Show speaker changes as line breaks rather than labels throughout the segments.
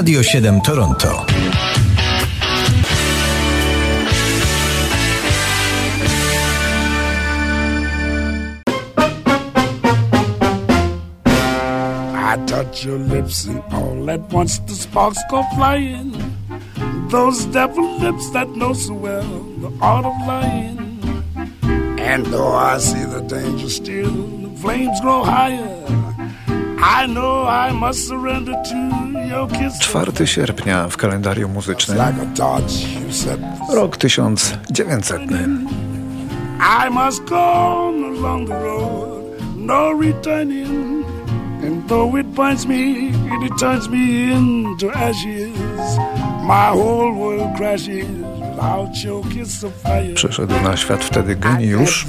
Radio 7 Toronto.
I touch your lips and all at once the sparks go flying. Those devil lips that know so well the art of lying. And though I see the danger still, the flames grow higher. I know I must surrender to.
4 sierpnia w kalendarium muzycznym, rok 1900.
I must go on along the road, no returning. And though it binds me, it turns me into ashes. My whole world crashes
Przyszedł na świat wtedy geniusz.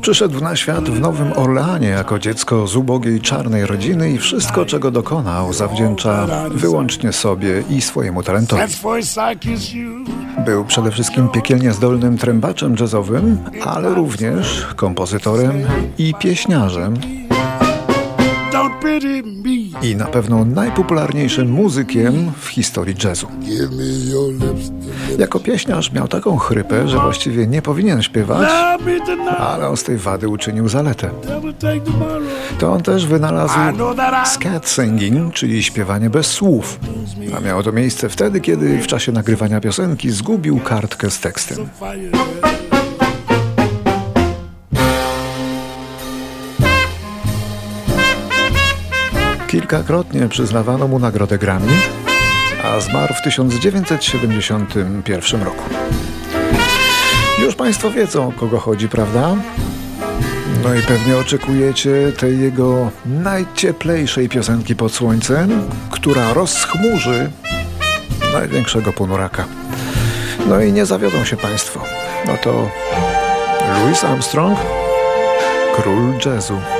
Przyszedł na świat w Nowym Orleanie jako dziecko z ubogiej czarnej rodziny i wszystko, czego dokonał, zawdzięcza wyłącznie sobie i swojemu talentowi. Był przede wszystkim piekielnie zdolnym trębaczem jazzowym, ale również kompozytorem i pieśniarzem
Don't pity me.
I na pewno najpopularniejszym muzykiem w historii jazzu. Jako pieśniarz miał taką chrypę, że właściwie nie powinien śpiewać, ale on z tej wady uczynił zaletę. To on też wynalazł scat singing, czyli śpiewanie bez słów. A miało to miejsce wtedy, kiedy w czasie nagrywania piosenki zgubił kartkę z tekstem. Kilkakrotnie przyznawano mu nagrodę Grammy, a zmarł w 1971 roku. Już Państwo wiedzą, o kogo chodzi, prawda? No i pewnie oczekujecie tej jego najcieplejszej piosenki pod słońcem, która rozchmurzy największego ponuraka. No i nie zawiodą się Państwo. No to Louis Armstrong, król jazzu.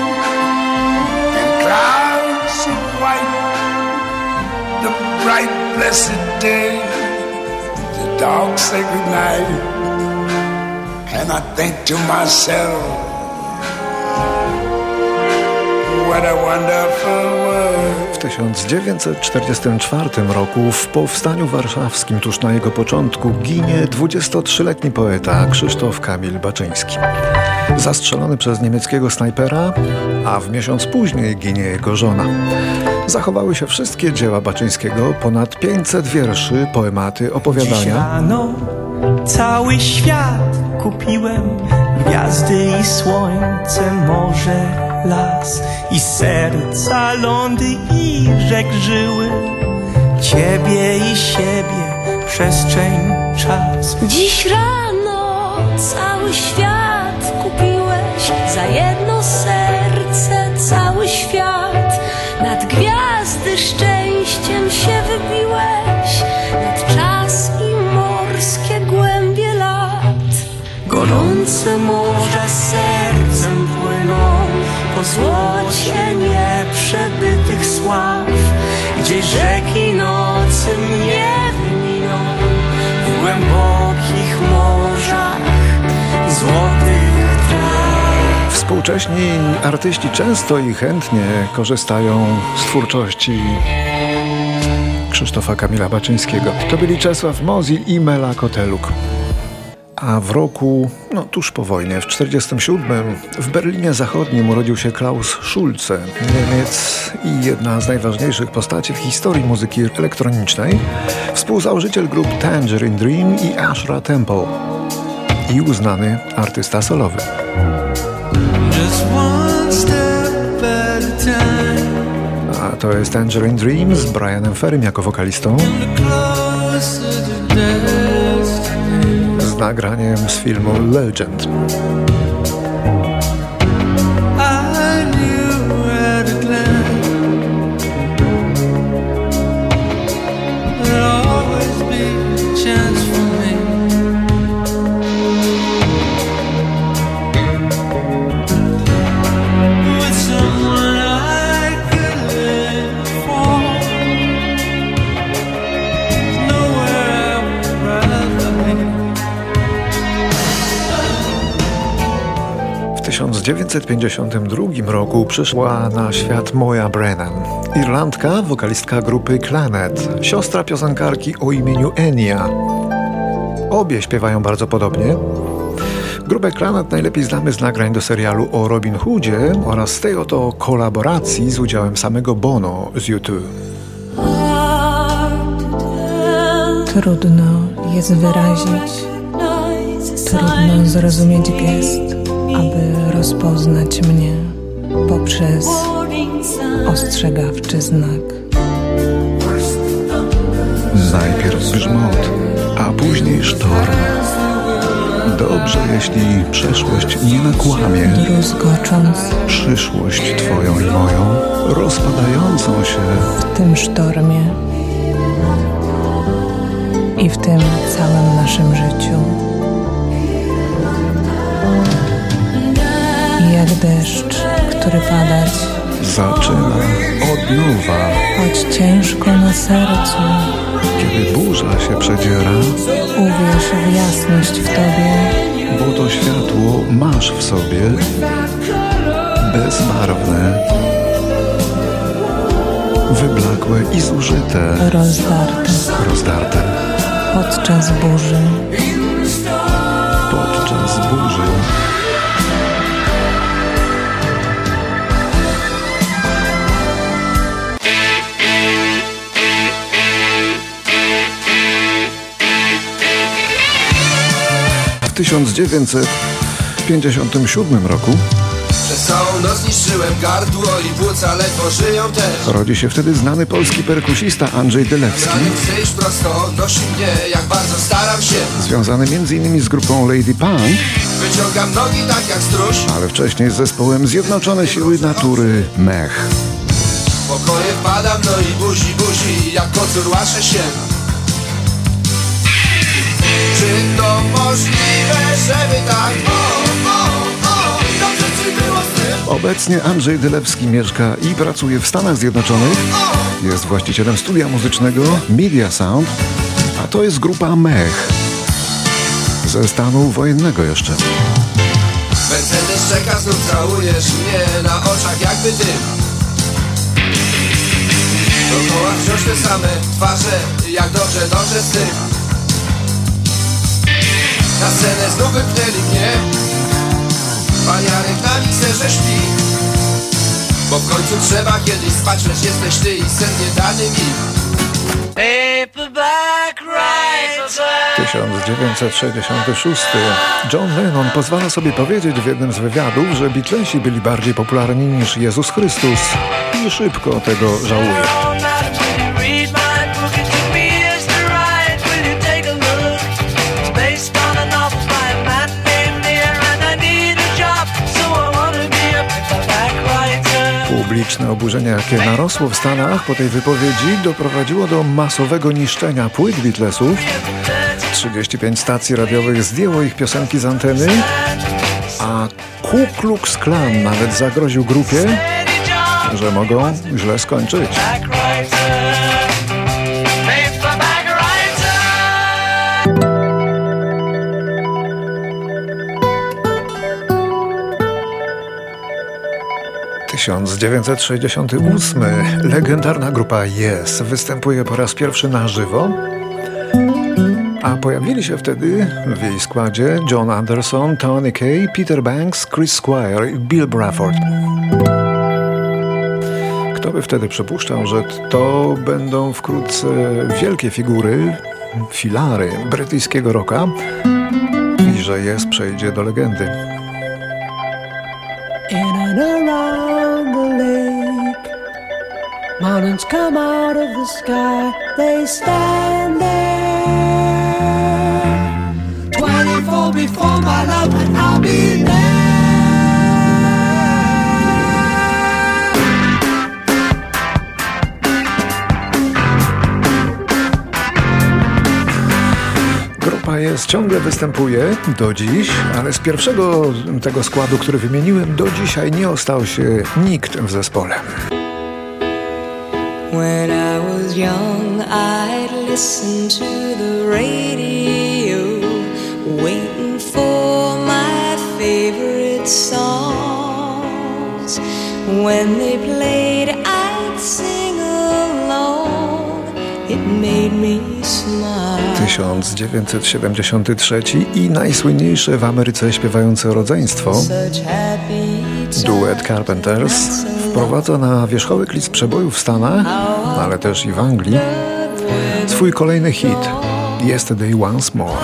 white. The bright, blessed day, the dark, sacred night. And I think to myself, what a wonderful world.
W 1944 roku w Powstaniu Warszawskim, tuż na jego początku, ginie 23-letni poeta Krzysztof Kamil Baczyński. Zastrzelony przez niemieckiego snajpera, a w miesiąc później ginie jego żona. Zachowały się wszystkie dzieła Baczyńskiego, ponad 500 wierszy, poematy,
Dziś
opowiadania.
rano cały świat kupiłem Gwiazdy i słońce, morze, las I serca, lądy i rzek żyły Ciebie i siebie, przestrzeń, czas
Dziś rano cały świat za jedno serce, cały świat. Nad gwiazdy szczęściem się wybiłeś, nad czas i morskie głębie lat.
Gorące morza sercem płyną Po
Współcześni artyści często i chętnie korzystają z twórczości Krzysztofa Kamila Baczyńskiego. To byli Czesław Mozil i Mela Koteluk. A w roku, no tuż po wojnie, w 1947 w Berlinie Zachodnim urodził się Klaus Schulze, Niemiec i jedna z najważniejszych postaci w historii muzyki elektronicznej, współzałożyciel grup Tangerine Dream i Ashra Temple i uznany artysta solowy.
A
to jest Tangerine Dream z Brianem Ferrym jako wokalistą, z nagraniem z filmu Legend. 1952 roku przyszła na świat Moja Brennan, Irlandka, wokalistka grupy Clanet, siostra piosenkarki o imieniu Enya. Obie śpiewają bardzo podobnie. Grupę Clanet najlepiej znamy z nagrań do serialu o Robin Hoodzie oraz z tej oto kolaboracji z udziałem samego Bono z YouTube.
Trudno jest wyrazić, trudno zrozumieć gest, aby rozpoznać mnie poprzez ostrzegawczy znak.
Najpierw grzmot, a później sztorm. Dobrze, jeśli przeszłość nie nakłamie,
Druzgocząc
przyszłość twoją i moją, rozpadającą się,
w tym sztormie i w tym całym naszym życiu. Jak deszcz, który padać,
zaczyna od nowa.
choć ciężko na sercu,
Kiedy burza się przedziera,
uwierz w jasność w Tobie,
bo to światło masz w sobie, bezbarwne, wyblakłe i zużyte,
rozdarte.
Rozdarte.
Podczas burzy.
1957 roku.
Przez całą noc niszczyłem gardło i płuca ledwo żyją też.
Rodzi się wtedy znany polski perkusista Andrzej Dylewski,
mnie
związany m.in. z grupą Lady Punk,
Wyciągam nogi tak jak stróż.
Ale wcześniej z zespołem Zjednoczone Siły Natury Mech.
Pokoje wpadam, no i buzi, buzi Jak kocur łaszę się Czy to możliwe, żeby tak Dobrze było
Obecnie Andrzej Dylewski mieszka i pracuje w Stanach Zjednoczonych. Jest właścicielem studia muzycznego Media Sound, a to jest grupa Mech. Ze stanu wojennego jeszcze.
Mercedes czeka, znów całujesz mnie Na oczach jakby Dookoła wciąż te same twarze Jak dobrze dążę z tym Na scenę mnie śpi Bo w końcu trzeba kiedyś spać Lecz jesteś ty i sen nie dany mi
Paperback writer.
1966. John Lennon pozwala sobie powiedzieć w jednym z wywiadów, że Beatlesi byli bardziej popularni niż Jezus Chrystus i szybko tego żałuje. Publiczne oburzenie, jakie narosło w Stanach po tej wypowiedzi, doprowadziło do masowego niszczenia płyt Beatlesów. 35 stacji radiowych zdjęło ich piosenki z anteny, a Ku Klux Klan nawet zagroził grupie, że mogą źle skończyć. 1968. Legendarna grupa Yes występuje po raz pierwszy na żywo, a pojawili się wtedy w jej składzie John Anderson, Tony Kay, Peter Banks, Chris Squire i Bill Bruford. Kto by wtedy przypuszczał, że to będą wkrótce wielkie figury, filary brytyjskiego rocka i że Yes przejdzie do legendy.
Mountains come out of the sky. They stand there. 24 before my love, and I'll be there.
Jest ciągle występuje do dziś, ale z pierwszego tego składu, który wymieniłem, do dzisiaj nie ostał się nikt w zespole.
When I was young, I'd listen to the radio, waiting for my favorite song. When they played, I'd sing along. It made me smile.
1973 i najsłynniejsze w Ameryce śpiewające rodzeństwo Duet Carpenters wprowadza na wierzchołek list przebojów w Stanach, ale też i w Anglii, swój kolejny hit Yesterday Once More.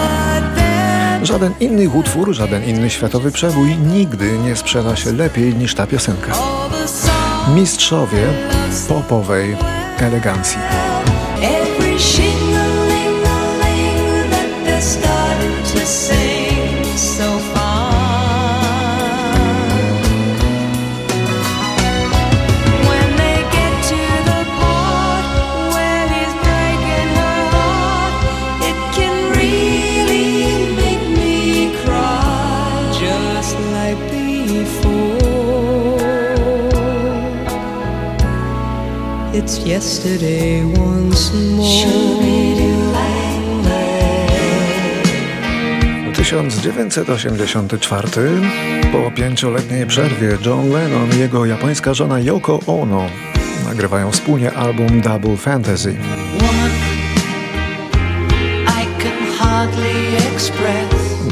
Żaden inny utwór, żaden inny światowy przebój nigdy nie sprzeda się lepiej niż ta piosenka. Mistrzowie popowej elegancji.
It's yesterday once more.
1984 po pięcioletniej przerwie John Lennon i jego japońska żona Yoko Ono nagrywają wspólnie album Double Fantasy.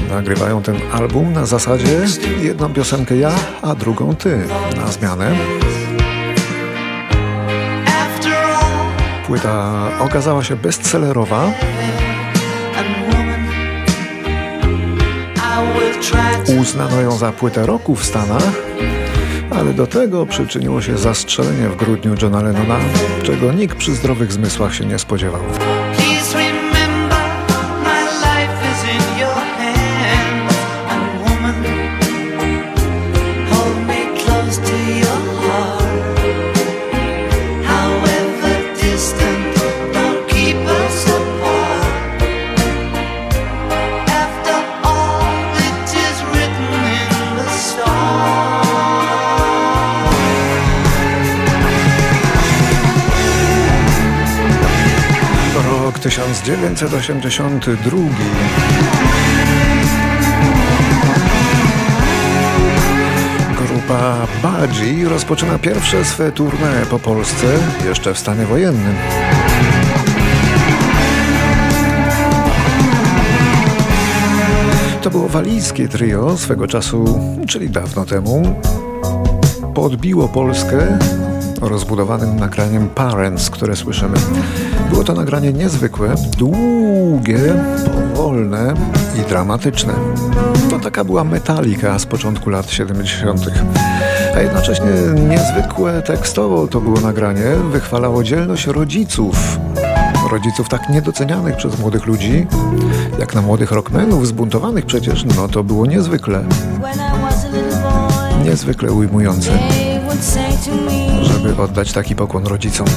Nagrywają ten album na zasadzie jedną piosenkę ja, a drugą ty na zmianę. Płyta okazała się bestsellerowa, uznano ją za płytę roku w Stanach, ale do tego przyczyniło się zastrzelenie w grudniu Johna Lennona, czego nikt przy zdrowych zmysłach się nie spodziewał. 1982. Grupa Budgie rozpoczyna pierwsze swe tournée po Polsce, jeszcze w stanie wojennym. To było walijskie trio swego czasu, czyli dawno temu. Podbiło Polskę rozbudowanym nagraniem Parents, które słyszymy. Było to nagranie niezwykłe, długie, powolne i dramatyczne. To taka była metalika z początku lat 70. A jednocześnie niezwykłe tekstowo to było nagranie, wychwalało dzielność rodziców. Rodziców tak niedocenianych przez młodych ludzi, jak na młodych rockmenów, zbuntowanych przecież, no to było niezwykle, niezwykle ujmujące, żeby oddać taki pokłon rodzicom.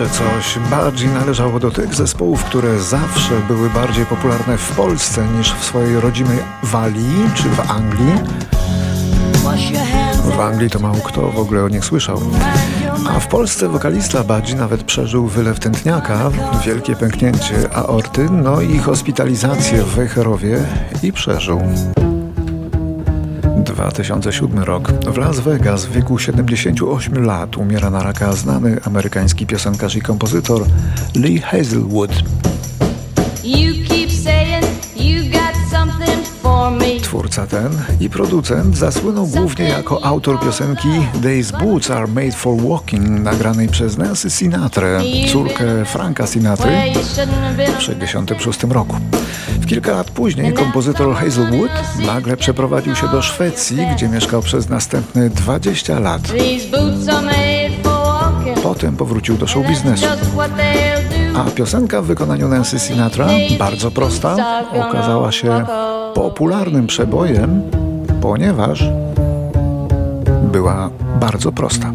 Jeszcze coś. Budgie należało do tych zespołów, które zawsze były bardziej popularne w Polsce niż w swojej rodzimej Walii czy w Anglii. W Anglii to mało kto w ogóle o nich słyszał. A w Polsce wokalista Budgie nawet przeżył wylew tętniaka, wielkie pęknięcie aorty, no i hospitalizację w Wejherowie i przeżył. 2007 rok. W Las Vegas w wieku 78 lat umiera na raka znany amerykański piosenkarz i kompozytor Lee Hazelwood. Twórca ten i producent zasłynął głównie jako autor piosenki These Boots Are Made for Walking, nagranej przez Nancy Sinatrę, córkę Franka Sinatry w 1966 roku. W kilka lat później kompozytor Hazelwood nagle przeprowadził się do Szwecji, gdzie mieszkał przez następne 20 lat. Potem powrócił do show biznesu. A piosenka w wykonaniu Nancy Sinatra, bardzo prosta, okazała się popularnym przebojem, ponieważ była bardzo prosta.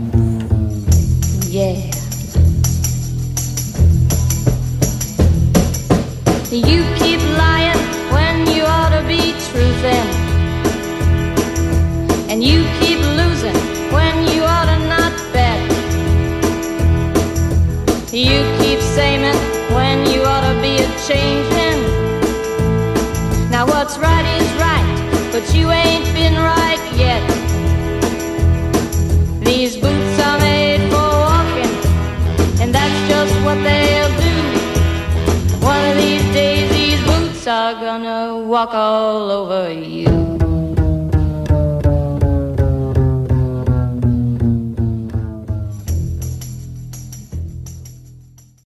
And you keep You keep saying when you ought to be a changing. Now what's right is right, but you ain't been right yet. These boots are made for walking, and that's just what they'll do. One of these days, these boots are gonna walk all over you.